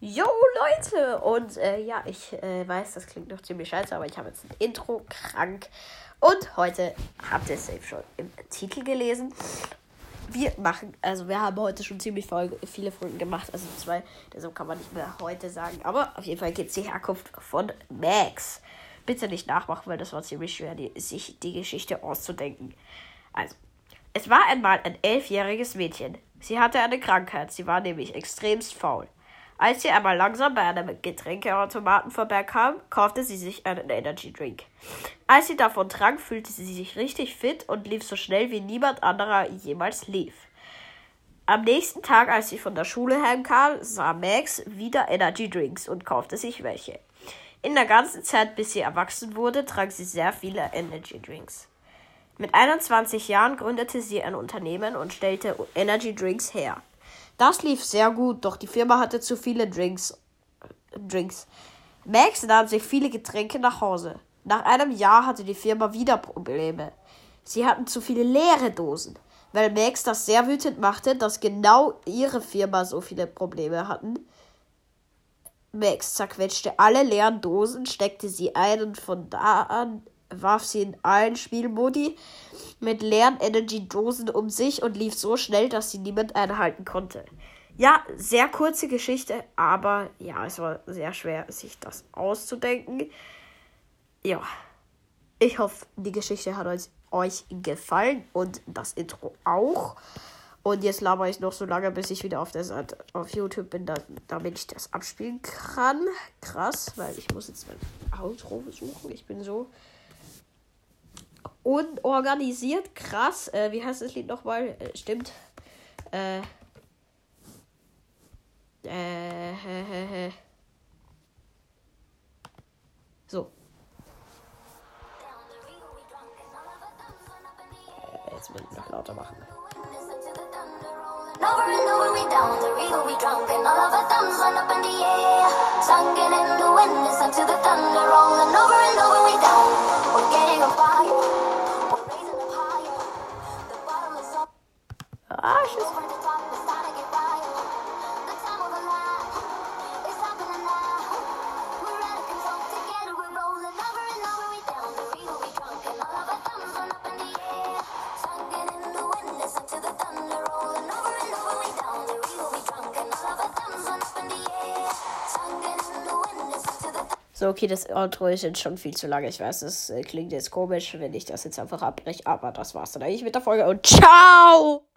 Jo Leute und äh, ja, ich äh, weiß, das klingt noch ziemlich scheiße, aber ich habe jetzt ein Intro krank und heute habt ihr es safe schon im Titel gelesen. Wir machen, also wir haben heute schon ziemlich viele Folgen gemacht, also zwei, deshalb kann man nicht mehr heute sagen, aber auf jeden Fall geht es die Herkunft von Max. Bitte nicht nachmachen, weil das war ziemlich schwer, die, sich die Geschichte auszudenken. Also, es war einmal ein elfjähriges Mädchen. Sie hatte eine Krankheit, sie war nämlich extremst faul. Als sie einmal langsam bei einem Getränkeautomaten vorbeikam, kaufte sie sich einen Energy Drink. Als sie davon trank, fühlte sie sich richtig fit und lief so schnell wie niemand anderer jemals lief. Am nächsten Tag, als sie von der Schule heimkam, sah Max wieder Energy Drinks und kaufte sich welche. In der ganzen Zeit, bis sie erwachsen wurde, trank sie sehr viele Energy Drinks. Mit 21 Jahren gründete sie ein Unternehmen und stellte Energy Drinks her. Das lief sehr gut, doch die Firma hatte zu viele Drinks. Drinks. Max nahm sich viele Getränke nach Hause. Nach einem Jahr hatte die Firma wieder Probleme. Sie hatten zu viele leere Dosen. Weil Max das sehr wütend machte, dass genau ihre Firma so viele Probleme hatten. Max zerquetschte alle leeren Dosen, steckte sie ein und von da an warf sie in allen Spielmodi mit leeren Energy-Dosen um sich und lief so schnell, dass sie niemand einhalten konnte. Ja, sehr kurze Geschichte, aber ja, es war sehr schwer, sich das auszudenken. Ja, ich hoffe, die Geschichte hat euch gefallen und das Intro auch. Und jetzt laber ich noch so lange, bis ich wieder auf der Seite auf YouTube bin, damit ich das abspielen kann. Krass, weil ich muss jetzt mein Outro suchen. Ich bin so unorganisiert, krass. Äh, wie heißt das Lied nochmal? Äh, stimmt. Äh. Äh, So. Äh, jetzt muss ich noch lauter machen. Over and over we down the river we drunk and all of our thumbs went up in the air Sunken in the wind, listen to the thunder rolling So, okay, das Outro ist jetzt schon viel zu lange. Ich weiß, es äh, klingt jetzt komisch, wenn ich das jetzt einfach abbreche, aber das war's dann eigentlich mit der Folge und ciao!